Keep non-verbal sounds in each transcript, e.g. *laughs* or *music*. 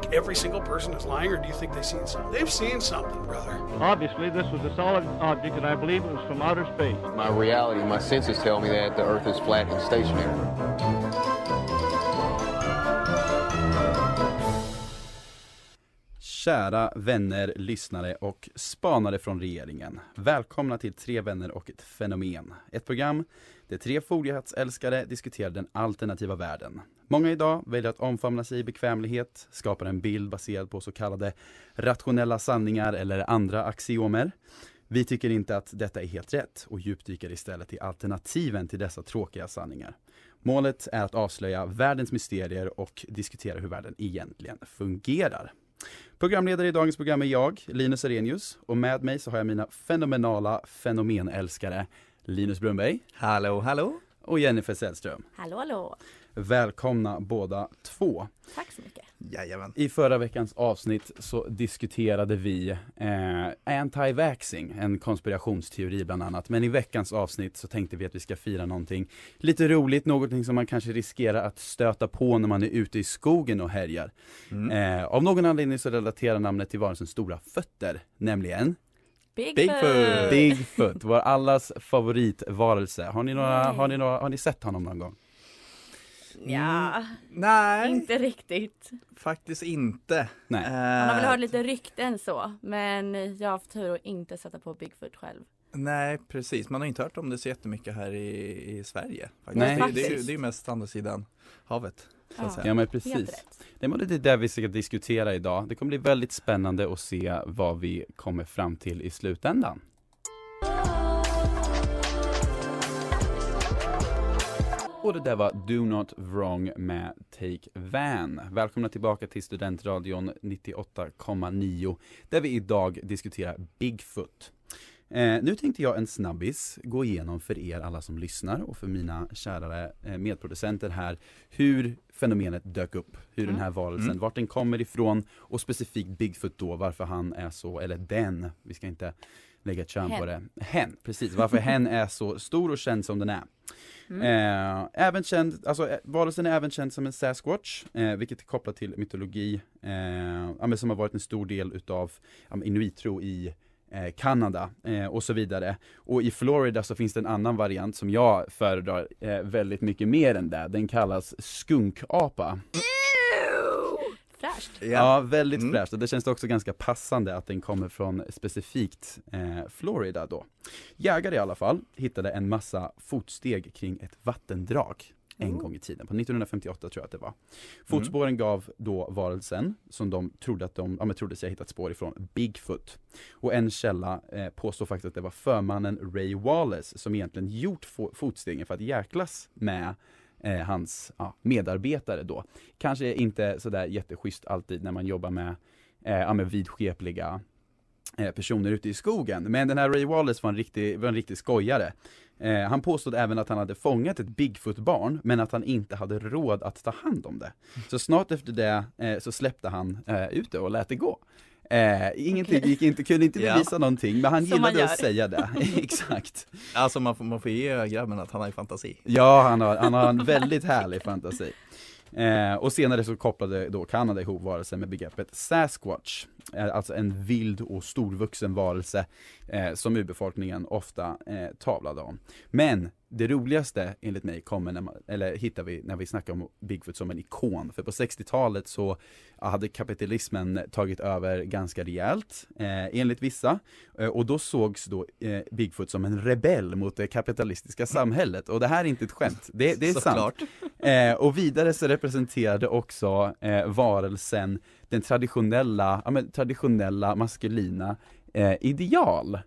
Think every single person is lying, or do you think they've seen something? They've seen something, brother. Obviously, this was a solid object, and I believe it was from outer space. My reality, my senses tell me that the Earth is flat and stationary. Kära vänner, lyssnare och spanare från regeringen. Välkomna till Tre vänner och ett fenomen. Ett program där tre foliehattsälskare diskuterar den alternativa världen. Många idag väljer att omfamna sig i bekvämlighet, skapar en bild baserad på så kallade rationella sanningar eller andra axiomer. Vi tycker inte att detta är helt rätt och djupdyker istället i alternativen till dessa tråkiga sanningar. Målet är att avslöja världens mysterier och diskutera hur världen egentligen fungerar. Programledare i dagens program är jag, Linus Arrhenius, och med mig så har jag mina fenomenala fenomenälskare Linus Brunnberg Hallå, hallå! och Jennifer Sällström. Hallå hallå! Välkomna båda två. Tack så mycket. Jajamän. I förra veckans avsnitt så diskuterade vi eh, anti-vaxxing, en konspirationsteori bland annat. Men i veckans avsnitt så tänkte vi att vi ska fira någonting lite roligt, någonting som man kanske riskerar att stöta på när man är ute i skogen och härjar. Mm. Eh, av någon anledning så relaterar namnet till varelsens stora fötter, nämligen Bigfoot! Bigfoot. Bigfoot, vår allas favoritvarelse. Har ni, några, har, ni några, har ni sett honom någon gång? Ja, Nej, inte riktigt. faktiskt inte. Nej. Eh, Man har väl hört lite rykten så, men jag har haft tur att inte sätta på Bigfoot själv. Nej, precis. Man har inte hört om det så jättemycket här i, i Sverige. Faktiskt. Nej. Det, det, är ju- Faktiskt. det är ju mest andra sidan havet. Ja. men precis. Det är det där vi ska diskutera idag. Det kommer bli väldigt spännande att se vad vi kommer fram till i slutändan. Och det där var Do Not Wrong med Take Van. Välkomna tillbaka till Studentradion 98,9 där vi idag diskuterar Bigfoot. Eh, nu tänkte jag en snabbis gå igenom för er alla som lyssnar och för mina kära eh, medproducenter här hur fenomenet dök upp, hur den här varelsen, Mm. vart den kommer ifrån och specifikt Bigfoot då, varför han är så, eller den, vi ska inte lägga ett kön på det. Hen. Hen, precis, varför hen *laughs* är så stor och känd som den är. Mm. Eh, även känd, alltså eh, varelsen är även känd som en Sasquatch, eh, vilket är kopplat till mytologi, eh, som har varit en stor del utav men inuittro i Kanada eh, och så vidare. Och i Florida så finns det en annan variant som jag föredrar eh, väldigt mycket mer än det. Den kallas skunkapa. Fräscht. Ja, väldigt Mm. fräscht och det känns också ganska passande att den kommer från specifikt eh, Florida då. Jägare i alla fall hittade en massa fotsteg kring ett vattendrag en Oh. gång i tiden, på 1958 tror jag att det var. Fotspåren gav då varelsen, som de trodde att de, ja, men trodde sig ha hittat spår ifrån, Bigfoot. Och en källa eh, påstår faktiskt att det var förmannen Ray Wallace som egentligen gjort fo- fotstegen för att jäklas med eh, hans ja, medarbetare då. Kanske inte sådär jätteschysst alltid när man jobbar med, eh, ja, med vidskepliga personer ute i skogen. Men den här Ray Wallace var en riktig, var en riktig skojare. Eh, han påstod även att han hade fångat ett Bigfoot-barn, men att han inte hade råd att ta hand om det. Så snart efter det eh, så släppte han eh, ut det och lät det gå. Eh, ingenting, gick inte, kunde inte Ja. bevisa någonting, men han Som gillade att säga det. *laughs* *laughs* Exakt. Alltså man får, man får ge grabben att han har ju fantasi. Ja, han har, han har en väldigt härlig fantasi. Eh, och senare så kopplade då Kanada ihop varelsen med begreppet Sasquatch, eh, alltså en vild och storvuxen varelse eh, som urbefolkningen ofta eh, tavlade om. Men det roligaste enligt mig kommer när man, eller hittar vi när vi snackar om Bigfoot som en ikon. För på 60-talet så hade kapitalismen tagit över ganska rejält, eh, enligt vissa. Eh, och då sågs då eh, Bigfoot som en rebell mot det kapitalistiska samhället. Och det här är inte ett skämt, det, det är sant. Såklart. Eh, och vidare så representerade också eh, varelsen den traditionella, ja, men, traditionella maskulina eh, ideal.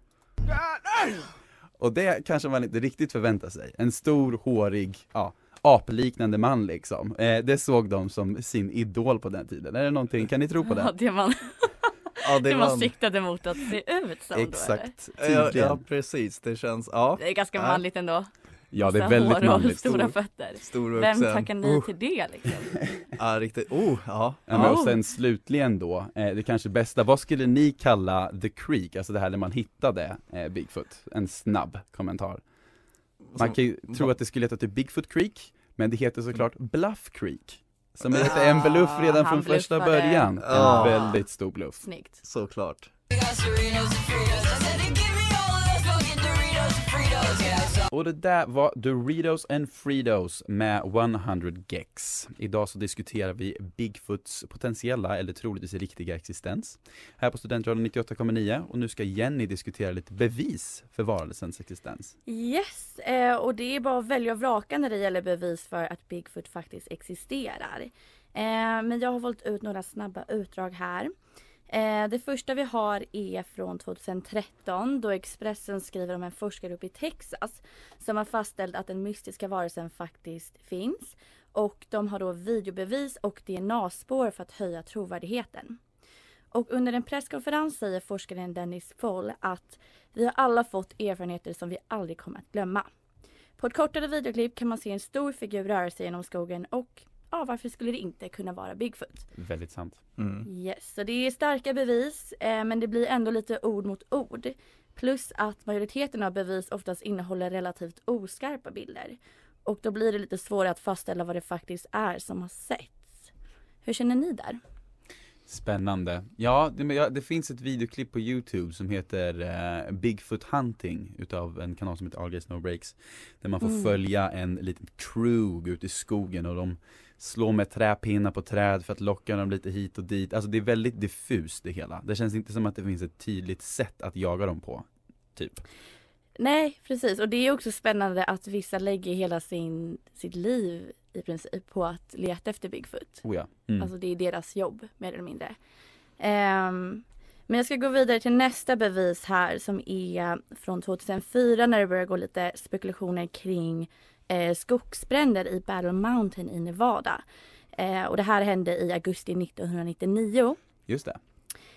Och det kanske man inte riktigt förväntar sig. En stor, hårig, ja, apliknande man liksom. Eh, det såg de som sin idol på den tiden. Är det någonting, kan ni tro på Ja, det? det man. Ja, det *laughs* det man siktade mot att se ut som då eller? Exakt, ja, ja, precis, det känns, ja, Det är ganska Ja. manligt ändå. Ja det är väldigt och manligt. stora fötter. stor Vem tackar nej till det liksom? *laughs* Ja, riktigt, oh, ja. Ja, men och Ja. sen slutligen då, eh, det kanske bästa, vad skulle ni kalla the creek, alltså det här där man hittade eh, Bigfoot? En snabb kommentar. Man kan ju tro att det skulle heta typ Bigfoot Creek, men det heter såklart Bluff Creek. Som är lite en bluff redan han från första bluffade. början. Ja. En väldigt stor bluff. Snyggt. Såklart. Och det där var Doritos and Fritos med 100 Gex. Idag så diskuterar vi Bigfoots potentiella eller troligtvis riktiga existens. Här på Studentradion 98,9 och nu ska Jenny diskutera lite bevis för varelsens existens. Yes, eh, och det är bara att välja och vraka när det gäller bevis för att Bigfoot faktiskt existerar. Eh, men jag har valt ut några snabba utdrag här. Eh, det första vi har är från 2013 då Expressen skriver om en forskargrupp i Texas som har fastställt att den mystiska varelsen faktiskt finns. Och de har då videobevis och DNA-spår för att höja trovärdigheten. Och under en presskonferens säger forskaren Dennis Foll att vi har alla fått erfarenheter som vi aldrig kommer att glömma. På ett kortare videoklipp kan man se en stor figur röra sig genom skogen och ja, varför skulle det inte kunna vara Bigfoot? Väldigt sant. Mm. Yes, så det är starka bevis eh, men det blir ändå lite ord mot ord. Plus att majoriteten av bevis oftast innehåller relativt oskarpa bilder. Och då blir det lite svårare att fastställa vad det faktiskt är som har setts. Hur känner ni där? Spännande. Ja, det, ja, det finns ett videoklipp på Youtube som heter eh, Bigfoot Hunting utav en kanal som heter All Gates No Breaks. Där man får Mm. följa en liten crew ute i skogen och de slår med träpinnar på träd för att locka dem lite hit och dit. Alltså det är väldigt diffust det hela. Det känns inte som att det finns ett tydligt sätt att jaga dem på. Typ. Nej, precis. Och det är också spännande att vissa lägger hela sin, sitt liv i princip på att leta efter Bigfoot. Oh ja. Mm. Alltså det är deras jobb mer eller mindre. Ehm, men jag ska gå vidare till nästa bevis här som är från 2004 när det börjar gå lite spekulationer kring eh, skogsbränder i Battle Mountain i Nevada. Eh, och det här hände i augusti 1999. Just det.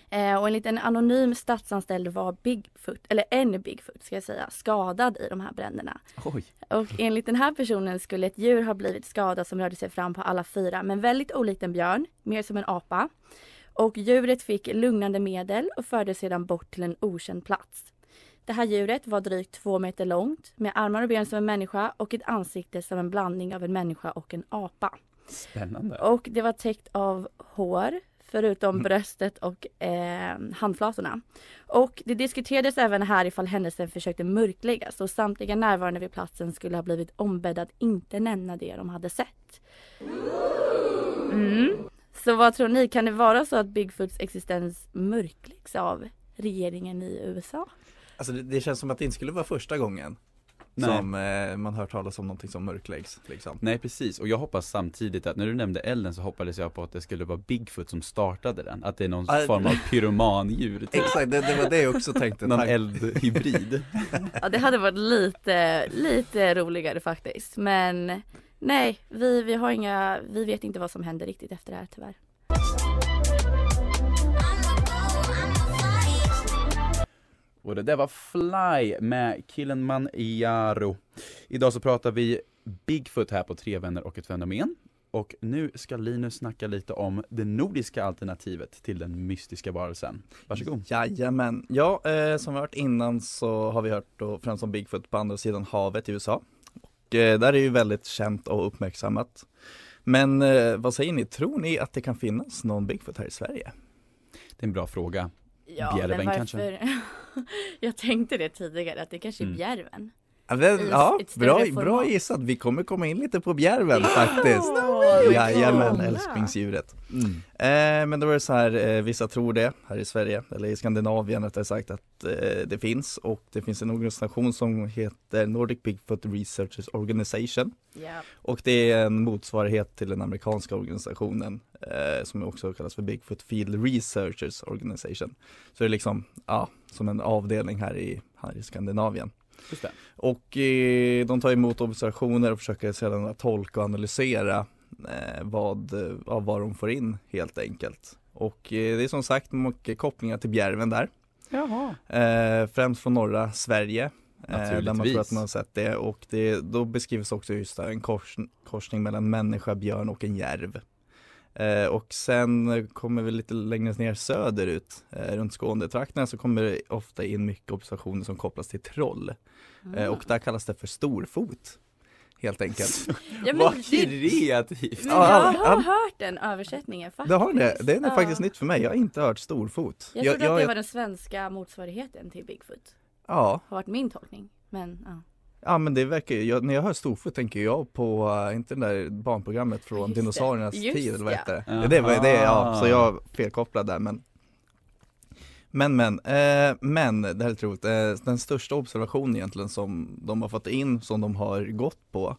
Eh, och enligt en anonym statsanställd var Bigfoot, eller en Bigfoot ska jag säga, skadad i de här bränderna. Oj. Och enligt den här personen skulle ett djur ha blivit skadat som rörde sig fram på alla fyra, men väldigt olikt en björn, mer som en apa. Och djuret fick lugnande medel och fördes sedan bort till en okänd plats. Det här djuret var drygt två meter långt med armar och ben som en människa och ett ansikte som en blandning av en människa och en apa. Spännande. Och det var täckt av hår förutom bröstet och eh, handflatorna. Och det diskuterades även här ifall händelsen försökte mörkläggas och samtliga närvarande vid platsen skulle ha blivit ombedda att inte nämna det de hade sett. Mm. Så vad tror ni, kan det vara så att Bigfoots existens mörkläggs av regeringen i USA? Alltså det, det känns som att det inte skulle vara första gången Nej. som eh, man hört talas om någonting som mörkläggs liksom. Nej precis, och jag hoppas samtidigt att när du nämnde elden så hoppades jag på att det skulle vara Bigfoot som startade den, att det är någon Ah, form av pyromandjur, typ. *laughs* Exakt, det, det var det jag också tänkte. någon eldhybrid. Ja, det hade varit lite, lite roligare faktiskt. Men nej, vi, vi har inga, vi vet inte vad som händer riktigt efter det här tyvärr. Och det där var Fly med Kilimanjaro. Idag så pratar vi Bigfoot här på Tre vänner och ett fenomen. Och nu ska Linus snacka lite om det nordiska alternativet till den mystiska varelsen. Varsågod. Jajamän. Ja, eh, som vi hört innan så har vi hört då främst om Bigfoot på andra sidan havet i USA. Och eh, där är ju väldigt känt och uppmärksammat. Men eh, vad säger ni, tror ni att det kan finnas någon Bigfoot här i Sverige? Det är en bra fråga. Ja, Bjärven kanske? *laughs* Jag tänkte det tidigare, att det kanske är Mm. bjärven. I ja bra, bra gissat. Vi kommer komma in lite på bjärven faktiskt. Åh, Jajamän, älsklingsdjuret. Mm. Eh, men då är det så här, eh, vissa tror det här i Sverige, eller i Skandinavien rättare sagt, att eh, det finns och det finns en organisation som heter Nordic Bigfoot Researchers Organization Ja. och det är en motsvarighet till den amerikanska organisationen eh, som också kallas för Bigfoot Field Researchers Organization. Så det är liksom, ja, som en avdelning här i, här i Skandinavien. Just det. Och eh, de tar emot observationer och försöker sedan tolka och analysera eh, vad, eh, av vad de får in helt enkelt. Och eh, det är som sagt mycket kopplingar till Bjärven där. Jaha. Eh, främst från norra Sverige. Eh, där man tror att man har sett det och det, då beskrivs också just en kors, korsning mellan människa, björn och en järv. Eh, och sen kommer vi lite längre ner söderut, eh, runt Skånetrakterna så kommer det ofta in mycket observationer som kopplas till troll. Eh, och där kallas det för storfot. Helt enkelt. *laughs* ja, *laughs* Vad kreativt! men Ja, jag har hört den översättningen faktiskt. Det har det, det är Ja. faktiskt nytt för mig. Jag har inte hört storfot. Jag trodde att det var den svenska motsvarigheten till Bigfoot. Ja, Har varit min tolkning. Men ja. Ja men det verkar ju, jag, när jag hör storfot tänker jag på, uh, inte det där barnprogrammet från Just dinosauriernas Just tid eller vad ja. heter det? Det, var, det ja, så jag är felkopplad där men Men men, eh, men det här är roligt, eh, den största observationen egentligen som de har fått in, som de har gått på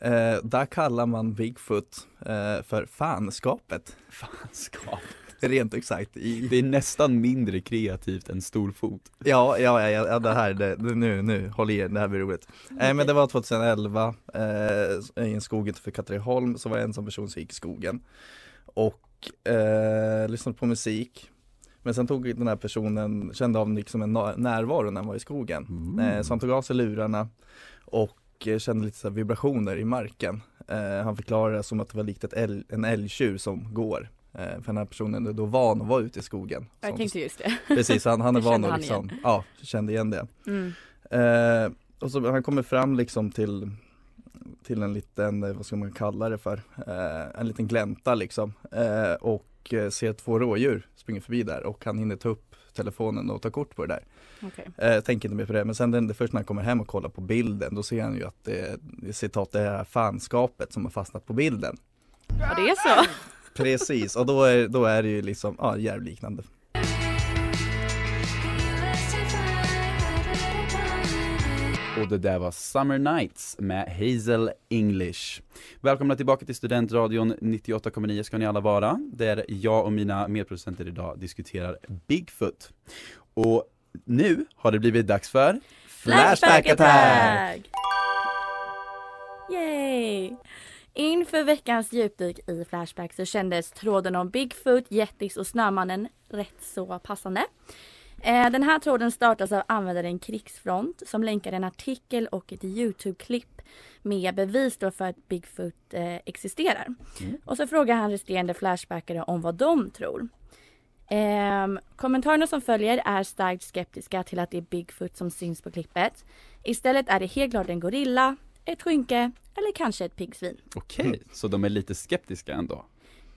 eh, Där kallar man Bigfoot eh, för fanskapet, Fanskap. Rent i, Det är nästan mindre kreativt än storfot. Ja, ja, ja, ja det här, det, nu, nu, håll i er, det här blir roligt. Eh, men det var 2011, eh, i en skog utanför Katrineholm, så var det en sån person som gick i skogen och eh, lyssnade på musik. Men sen tog den här personen, kände av liksom en närvaro när han var i skogen. Mm. Eh, så han tog av sig lurarna och eh, kände lite så vibrationer i marken. Eh, han förklarade det som att det var likt ett älg, en älgtjur som går. Eh, för den här personen är då van att vara ute i skogen. Jag tänkte just det. *laughs* Precis, han, han är Det van att liksom, ja, kände igen det. Mm. Eh, och så han kommer fram liksom till till en liten, eh, vad ska man kalla det för, eh, en liten glänta liksom eh, och eh, ser två rådjur springa förbi där och han hinner ta upp telefonen och ta kort på det där. Eh, tänker inte mer på det, men sen den, det först när han kommer hem och kollar på bilden då ser han ju att det, det citat det är fanskapet som har fastnat på bilden. Och det är så. Precis, och då är, då är det ju liksom, ja, järvliknande. Och det där var Summer Nights med Hazel English. Välkomna tillbaka till Studentradion 98,9 ska ni alla vara, där jag och mina medproducenter idag diskuterar Bigfoot. Och nu har det blivit dags för Flashback attack! Yay! Inför veckans djupdyk i Flashback så kändes tråden om Bigfoot, Yetis och Snömannen rätt så passande. Eh, Den här tråden startas av användaren Krigsfront som länkar en artikel och ett Youtube-klipp med bevis för att Bigfoot eh, existerar. Och så frågar han resterande Flashbackare om vad de tror. Ehm, kommentarerna som följer är starkt skeptiska till att det är Bigfoot som syns på klippet. Istället är det helt klart en gorilla, ett skynke eller kanske ett piggsvin. Okej, så de är lite skeptiska ändå?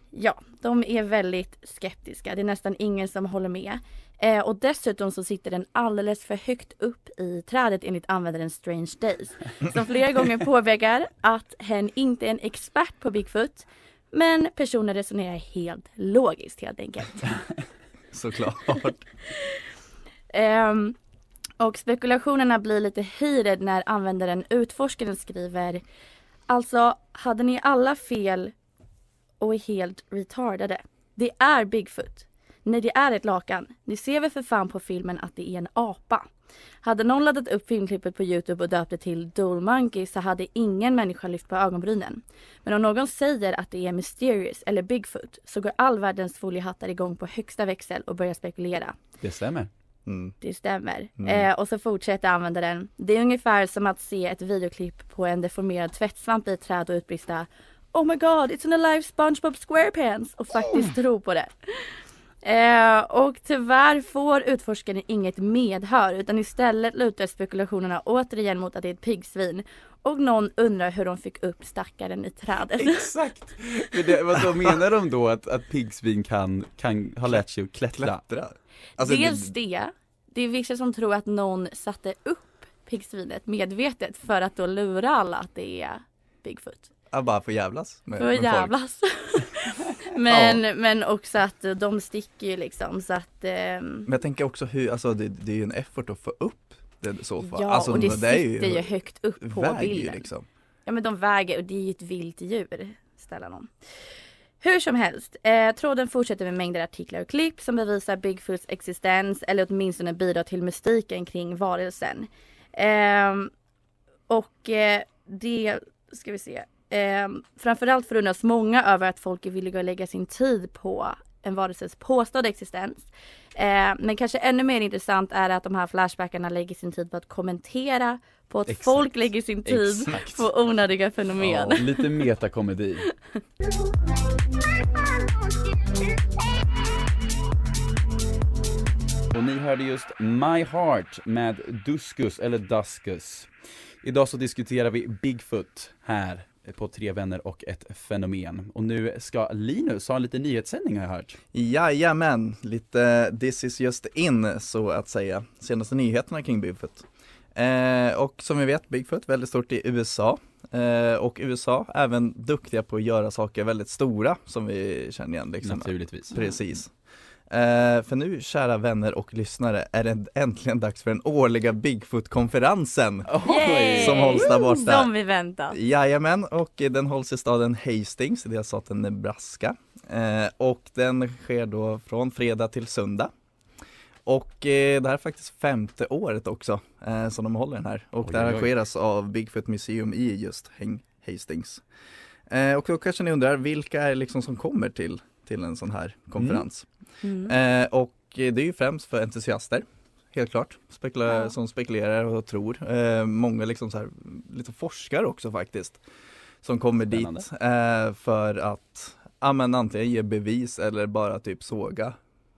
Ja, de är väldigt skeptiska. Det är nästan ingen som håller med. Eh, och dessutom så sitter den alldeles för högt upp i trädet enligt användaren Strange Days. Som flera *laughs* gånger påpekar att hen inte är en expert på Bigfoot. Men personen resonerar helt logiskt helt enkelt. *laughs* Såklart. *laughs* Ehm, och spekulationerna blir lite heated när användaren utforskaren skriver Alltså, hade ni alla fel och är helt retardade? Det är Bigfoot. Nej, det är ett lakan. Ni ser väl för fan på filmen att det är en apa. Hade någon laddat upp filmklippet på Youtube och döpt det till Dole Monkey så hade ingen människa lyft på ögonbrynen. Men om någon säger att det är Mysterious eller Bigfoot så går all världens foliehattar igång på högsta växel och börjar spekulera. Det stämmer. Mm. Det stämmer. Mm. Eh, och så fortsätter användaren. Det är ungefär som att se ett videoklipp på en deformerad tvättsvamp i ett träd och utbrista Oh my god, it's an alive SpongeBob SquarePants och faktiskt tro på det. Eh, och tyvärr får utforskaren inget medhör utan istället lutar spekulationerna återigen mot att det är ett piggsvin. Och någon undrar hur de fick upp stackaren i trädet. *laughs* Exakt! Men det, vad då menar de då att, att piggsvin kan, kan ha lärt sig att klättra? Klättra. Alltså, Dels det, det. Det är vissa som tror att någon satte upp piggsvinet medvetet för att då lura alla att det är Bigfoot. ja, bara för jävlas med, För med att folk. jävlas. *laughs* men, men också att de sticker ju liksom så att ehm, Men jag tänker också hur, alltså det, det är ju en effort att få upp det så fall. Ja alltså, och det är sitter ju högt upp på ju bilden. liksom. Ja men de väger och det är ju ett vilt djur. Ställa någon. Hur som helst, eh, tråden fortsätter med mängder artiklar och klipp som bevisar Bigfoots existens eller åtminstone bidrar till mystiken kring varelsen. Ehm, och eh, det, ska vi se, ehm, framförallt förundras många över att folk är villiga att lägga sin tid på en varelses påstådda existens. Eh, men kanske ännu mer intressant är att de här flashbackarna lägger sin tid på att kommentera på att Exakt. folk lägger sin tid Exakt. på onödiga fenomen. Ja, lite metakomedi. *laughs* Och ni hörde just My Heart med Duskus eller Duskus. Idag så diskuterar vi Bigfoot här på Tre Vänner och ett Fenomen. Och nu ska Linus ha en liten nyhetssändning har jag hört. Jajamän, lite this is just in så att säga. Senaste nyheterna kring Bigfoot. Eh, och som vi vet, Bigfoot väldigt stort i USA. Eh, och USA även duktiga på att göra saker väldigt stora som vi känner igen. Liksom. Naturligtvis. Precis. Eh, för nu, kära vänner och lyssnare, är det äntligen dags för den årliga Bigfoot-konferensen. Yay! Som hålls där borta. Som vi väntat. Jajamän, och den hålls i staden Hastings i delstaten Nebraska. Eh, och den sker då från fredag till söndag. Och eh, det här är faktiskt femte året också eh, som de håller den här. Och Oj, det oj, oj. arrangeras av Bigfoot Museum i just Hastings. Eh, och då kanske ni undrar, vilka är det liksom som kommer till, till en sån här konferens? Mm. Eh, och det är ju främst för entusiaster, helt klart, Spekula- Ja. som spekulerar och tror. Eh, många liksom så här, lite forskare också faktiskt, som kommer Spännande. dit eh, för att ja, men antingen ge bevis eller bara typ såga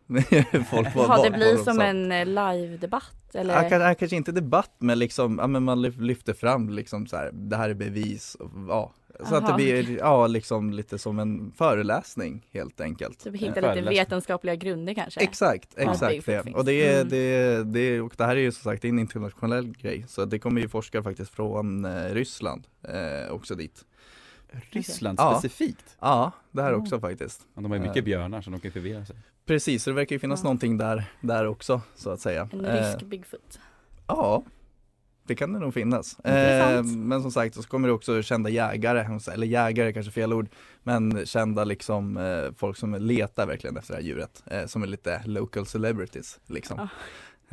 *laughs* folk. vad- Ja, det blir som en eh, live-debatt eller? Ja, kanske, ja, kanske inte debatt men liksom, ja, men man lyf- lyfter fram liksom så här, det här är bevis, och, ja. Så att det Aha. blir, ja liksom lite som en föreläsning helt enkelt. Typ hitta lite vetenskapliga grunder kanske? Exakt, Ja, exakt Bigfoot det. Och det, är, Mm. det, det, och det här är ju som sagt det är en internationell grej. Så det kommer ju forskare faktiskt från eh, Ryssland eh, också dit. Ryssland Ja. specifikt. Ja, det här Mm. också faktiskt. Ja, De har ju Eh. mycket björnar så de kan förvirra sig. Precis, så det verkar ju finnas Ja. någonting där, där också så att säga. En Eh, rysk Bigfoot. Ja, det kan det nog finnas. Eh, men som sagt så kommer det också kända jägare, eller jägare är kanske fel ord, men kända liksom eh, folk som letar verkligen efter det här djuret, eh, som är lite local celebrities liksom. Ah,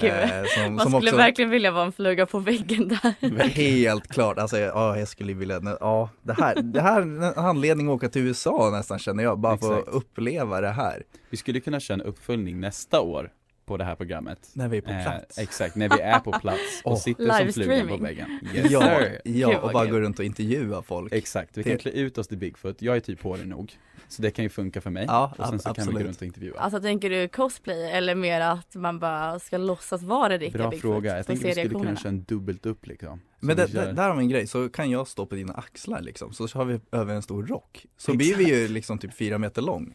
gud. Eh, som, *laughs* Man som skulle också, verkligen vilja vara en fluga på väggen där. Helt klart, alltså ja, jag skulle vilja, ja det här, det här är en anledning att åka till USA nästan känner jag, bara för att uppleva det här. Vi skulle kunna köra en uppföljning nästa år på det här programmet. När vi är på Eh, plats. exakt, när vi är på plats och *laughs* Åh. sitter som flugan på väggen. *laughs* Yes, ja, ja, och bara gå runt och intervjua folk. Exakt, vi kan klä ut oss till Bigfoot, jag är typ på det nog. Så det kan ju funka för mig. Ja, och sen så ab- kan vi gå absolut. runt och intervjua. Alltså tänker du cosplay eller mer att man bara ska låtsas vara riktiga Bra Bigfoot? fråga, jag tänker vi skulle kunna köra en dubbelt upp liksom. Så Men det, kör- det, där har vi en grej, så kan jag stå på dina axlar liksom, så har vi över en stor rock. Så Exakt. blir vi ju liksom typ fyra meter lång.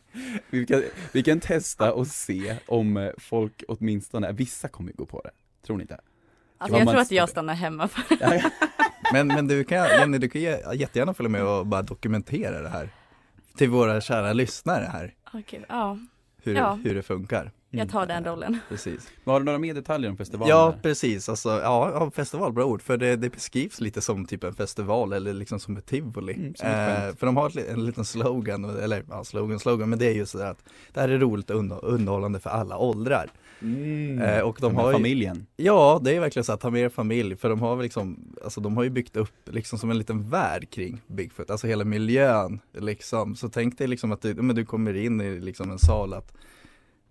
vi, kan, vi kan testa och se om eh, folk åtminstone, vissa kommer ju gå på det. Tror ni inte? Alltså jag tror att jag stannar hemma för *laughs* Men, men du kan, Jenny, du kan jättegärna följa med och bara dokumentera det här. Till våra kära lyssnare här, Okej, ja, hur, Ja. hur det funkar. jag tar den Mm. rollen. Precis. Men har du några mer detaljer om festivalen? Ja, precis. Alltså, ja, festival, bra ord. För det, det beskrivs lite som typ en festival eller liksom som ett tivoli. Mm, eh, för de har en liten slogan, eller ja, slogan, slogan, men det är ju sådär att det här är roligt och under- underhållande för alla åldrar. Mm. Eh, och de har ju- familjen. Ja, det är verkligen så att ta med er familj, för de har väl liksom, alltså de har ju byggt upp liksom som en liten värld kring Bigfoot, alltså hela miljön liksom. Så tänk dig liksom att du, men du kommer in i liksom en sal att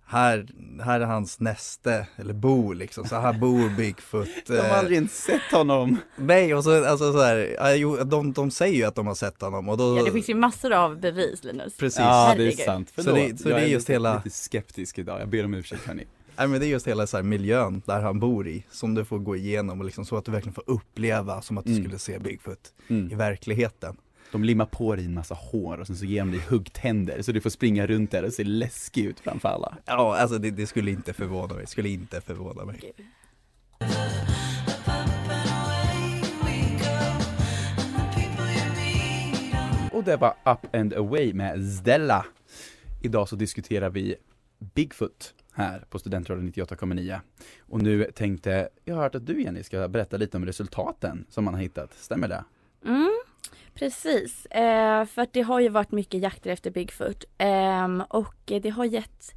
här, här är hans näste, eller bo liksom, så här bor *laughs* Bigfoot. De har eh, aldrig ens sett honom. Nej, och så, alltså så här, jo, de, de säger ju att de har sett honom och då Ja det finns ju massor av bevis Linus. Precis. Ja, det är sant. Så Förlåt. det- så jag det är just lite, hela- lite skeptisk idag. Jag ber om ursäkt hörni. Nej men det är just hela så här miljön där han bor i som du får gå igenom och liksom så att du verkligen får uppleva som att du Mm. skulle se Bigfoot Mm. i verkligheten. De limmar på dig en massa hår och sen så ger de dig huggtänder så du får springa runt där och se läskig ut framför alla. Ja, alltså det, det skulle inte förvåna mig, skulle inte förvåna mig. Och det var Up and Away med Stella. Idag så diskuterar vi Bigfoot här på Studentradion 98,9. Och nu tänkte, jag har hört att du Jenny ska berätta lite om resultaten som man har hittat, stämmer det? Mm, precis, eh, för att det har ju varit mycket jakter efter Bigfoot Ehm, och det har gett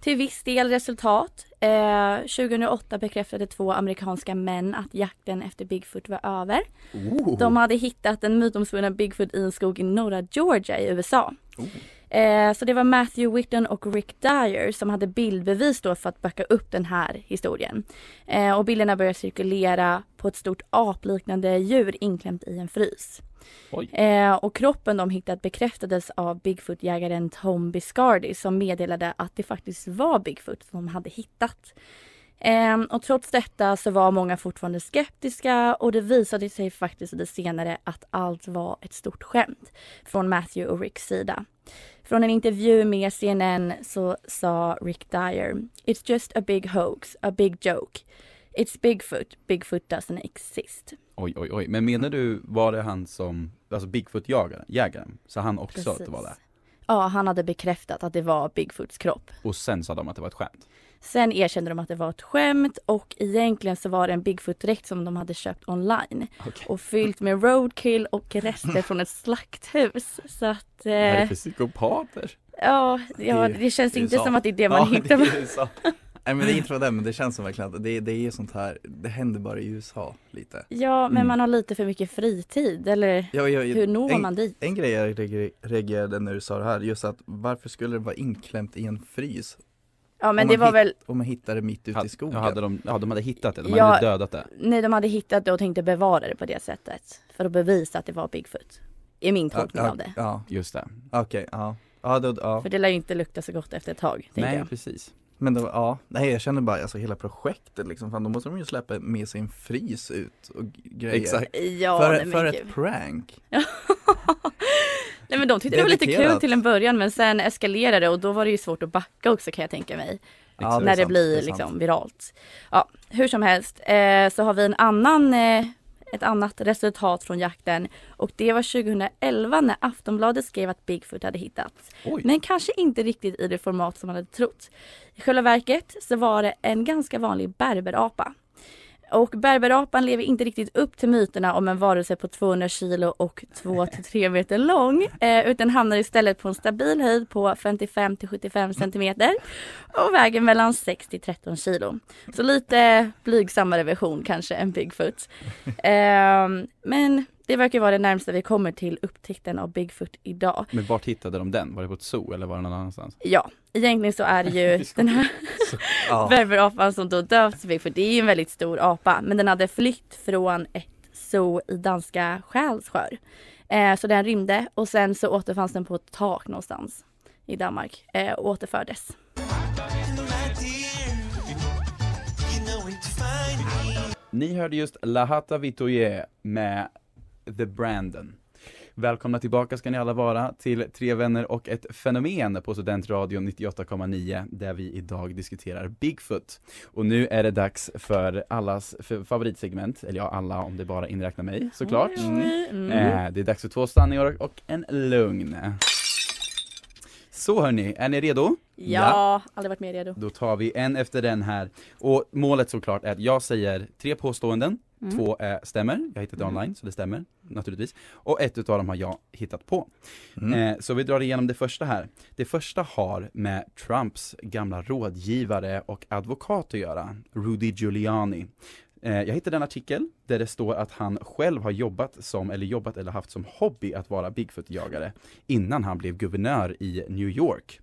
till viss del resultat. Eh, 2008 bekräftade två amerikanska män att jakten efter Bigfoot var över. Oh. De hade hittat den mytomspunna Bigfoot i en skog i norra Georgia i USA. Eh, så det var Matthew Whitten och Rick Dyer som hade bildbevis då för att backa upp den här historien. Eh, och bilderna började cirkulera på ett stort apliknande djur inklämt i en frys. Eh, och kroppen de hittat bekräftades av Bigfoot-jägaren Tom Biscardi som meddelade att det faktiskt var Bigfoot som de hade hittat. Eh, och trots detta så var många fortfarande skeptiska och det visade sig faktiskt lite senare att allt var ett stort skämt från Matthew och Ricks sida. Från en intervju med CNN så sa Rick Dyer It's just a big hoax, a big joke. It's Bigfoot, Bigfoot doesn't exist. Oj, oj, oj. Men menar du, var det han som, alltså Bigfoot-jagaren, jägaren, så han också att det var det? Ja, han hade bekräftat att det var Bigfoots kropp. Och sen sa de att det var ett skämt? Sen erkände de att det var ett skämt och egentligen så var det en Bigfoot-dräkt som de hade köpt online. Okej. Och fyllt med roadkill och rester från ett slakthus. Så att, Vad är det eh, för psykopater? ja, ja, Det- känns inte som att det är det man Ja, hittar. det. Nej men det är inte från det men det känns som verkligen att det, det är sånt här, det händer bara i USA lite. Ja, men Mm. man har lite för mycket fritid, eller Ja, ja, hur når en, man dit? En grej jag reager- reagerade när du sa det här, just att varför skulle det vara inklämt i en frys? Ja, men om det man var hit- väl, Om man hittar det mitt ute i skogen? ja, hade de, ja, de hade hittat det, de Ja. hade dödat det. nej de hade hittat det och tänkte bevara det på det sättet. För att bevisa att det var Bigfoot. Är min tolkning ja, av det. Ja, Just det. okej, ja. Ja, då, ja. För det lär ju inte lukta så gott efter ett tag, tänker Nej, jag. precis. Men då, ja, nej jag känner bara alltså hela projektet liksom, fan då måste de ju släppa med sig en frys ut och grejer. Exakt. Ja, för nej, men för gud. ett prank. *laughs* Nej men de tyckte det var lite kul till en början men sen eskalerade det och då var det ju svårt att backa också kan jag tänka mig. Ja, när det sant, blir det liksom viralt. Ja, hur som helst eh, så har vi en annan, eh, ett annat resultat från jakten och det var 2011 när Aftonbladet skrev att Bigfoot hade hittats. Oj. Men kanske inte riktigt i det format som man hade trott. I själva verket så var det en ganska vanlig berberapa. Och berberapan lever inte riktigt upp till myterna om en varelse på 200 kilo och 2-3 meter lång. Eh, utan hamnar istället på en stabil höjd på 55 till 75 centimeter och väger mellan 6 till 13 kilo. Så lite blygsammare version kanske än Bigfoot. Eh, men det verkar vara det närmsta vi kommer till upptäckten av Bigfoot idag. Men vart hittade de den? Var det på ett zoo eller var det någon annanstans? Ja, egentligen så är det ju *laughs* den här Ja. berberapan som då döpts till Bigfoot. Det är ju en väldigt stor apa, men den hade flytt från ett zoo i danska Skälskör. Eh, så den rymde och sen så återfanns den på ett tak någonstans i Danmark eh, och återfördes. Ni hörde just Lahata Vitoye med The Brandon. Välkomna tillbaka ska ni alla vara till Tre vänner och ett fenomen på Studentradion 98,9 där vi idag diskuterar Bigfoot. Och nu är det dags för allas favoritsegment, eller ja alla om det bara inräknar mig såklart. Oj, mm. Eh, det är dags för två sanningar och en lugn. Så hörni, är ni redo? Ja, aldrig varit mer redo. Då tar vi en efter den här. Och målet såklart är att jag säger tre påståenden, Mm. två eh, stämmer, jag har hittat det Mm. online så det stämmer naturligtvis. Och ett utav dem har jag hittat på. Mm. Eh, så vi drar igenom det första här. Det första har med Trumps gamla rådgivare och advokat att göra, Rudy Giuliani. Eh, jag hittade en artikel där det står att han själv har jobbat som, eller jobbat eller haft som hobby att vara Bigfoot-jagare innan han blev guvernör i New York.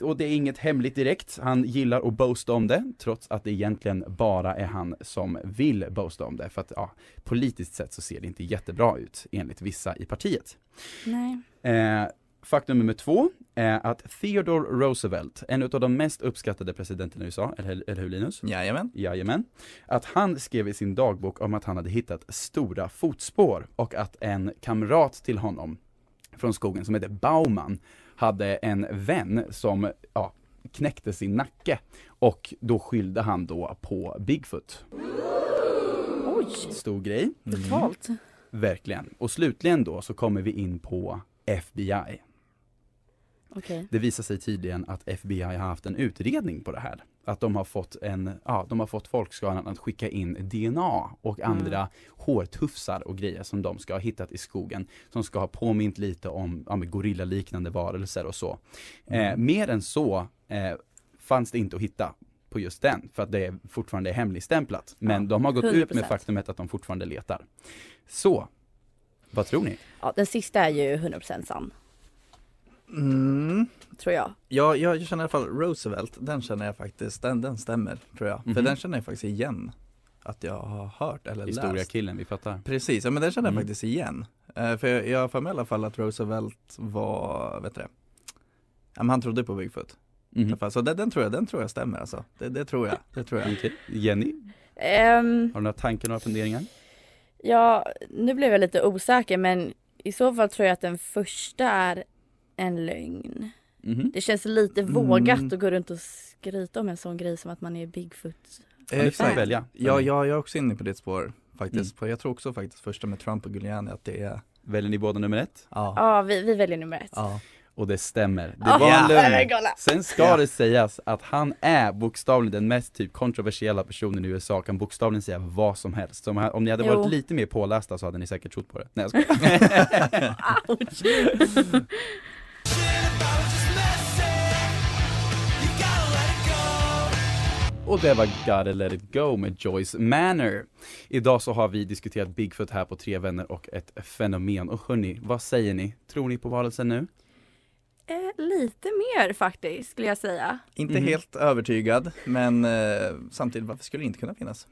Och det är inget hemligt direkt, han gillar att boasta om det, trots att det egentligen bara är han som vill boasta om det, för att ja, politiskt sett så ser det inte jättebra ut, enligt vissa i partiet. Nej. Eh, faktum nummer två är att Theodore Roosevelt, en av de mest uppskattade presidenterna i USA, eller, eller hur Linus? Jajamän. Jajamän. Att han skrev i sin dagbok om att han hade hittat stora fotspår och att en kamrat till honom från skogen som heter Bauman hade en vän som ja, knäckte sin nacke och då skyllde han då på Bigfoot. Oj, Stor grej, brutalt. verkligen. Och slutligen då så kommer vi in på FBI. Okej. Det visar sig tydligen att FBI har haft en utredning på det här. Att de har fått en, ja, de har fått folkskaran att skicka in DNA och andra hårtufsar och grejer som de ska ha hittat i skogen. Som ska ha påmint lite om ja, gorillaliknande varelser och så. Eh, mer än så eh, fanns det inte att hitta på just den för att det är fortfarande är hemligstämplat. Men de har gått ut med 100%. faktumet att de fortfarande letar. Så, vad tror ni? Ja, den sista är ju 100% sann, Mm. tror jag. Ja, jag känner i alla fall Roosevelt, den känner jag faktiskt, den, den stämmer tror jag. För Mhm. den känner jag faktiskt igen. Att jag har hört eller läst. Historiakillen, vi fattar. Precis, ja men den känner jag Mm. faktiskt igen. Eh, för jag, jag har för mig i alla fall att Roosevelt var, vet du det? Ja men han trodde på Bigfoot. Alla fall. Så den, den tror jag, den tror jag stämmer alltså. Det, det tror jag, det tror jag. Okej. Jenny, Ehm, har du några tankar, några funderingar? ja, nu blev jag lite osäker men i så fall tror jag att den första är en lögn. Mhm. Det känns lite Mm. vågat att gå runt och skryta om en sån grej som att man är Bigfoot. Exakt. välja. Ja, jag, jag är också inne på ditt spår faktiskt. Mm. Jag tror också faktiskt första med Trump och Giuliani att det är, Väljer ni båda nummer ett? ja. Ja, vi, vi väljer nummer ett. ja. Och det stämmer. Det Ja, var en lögn. Sen ska Ja. det sägas att han är bokstavligen den mest typ kontroversiella personen i USA, kan bokstavligen säga vad som helst. Så om, ni hade Jo. varit lite mer pålästa så hade ni säkert trott på det. Nej jag *laughs* skojar. Och det var Gotta Let It Go med Joyce Manor. Idag så har vi diskuterat Bigfoot här på Tre Vänner och ett fenomen. Och hörni, vad säger ni? Tror ni på varelsen nu? Eh, lite mer faktiskt skulle jag säga. Inte Mhm. helt övertygad, men eh, samtidigt varför skulle det inte kunna finnas?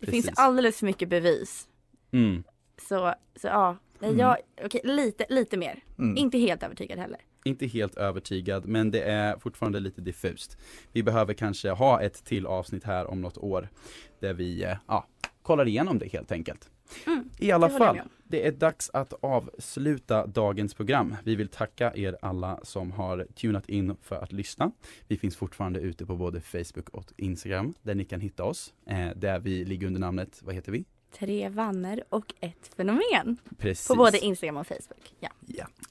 Det Precis. finns alldeles för mycket bevis. Mm. Så, så ja, Nej, Mm. jag, okej, lite, lite mer. Mm. Inte helt övertygad heller. Inte helt övertygad, men det är fortfarande lite diffust. Vi behöver kanske ha ett till avsnitt här om något år, där vi, eh, ja, kollar igenom det helt enkelt. Mm, I alla fall, det är dags att avsluta dagens program. Vi vill tacka er alla som har tunat in för att lyssna. Vi finns fortfarande ute på både Facebook och Instagram, där ni kan hitta oss. Eh, där vi ligger under namnet, vad heter vi? Tre vanner och ett fenomen. Precis. På både Instagram och Facebook. Ja.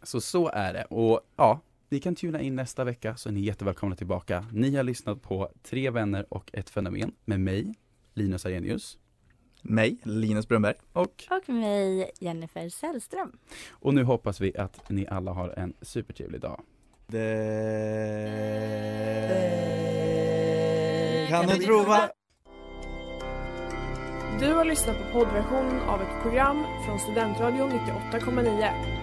Så så är det. Och ja, ni kan tuna in nästa vecka så är ni jättevälkomna tillbaka. Ni har lyssnat på Tre vänner och ett fenomen med mig, Linus Arrhenius. Mig, Linus Brunberg. Och, Och mig, Jennifer Sällström. och nu hoppas vi att ni alla har en supertrevlig dag. Det kan du tro va? Du har lyssnat på poddversion av ett program från Studentradion 98,9.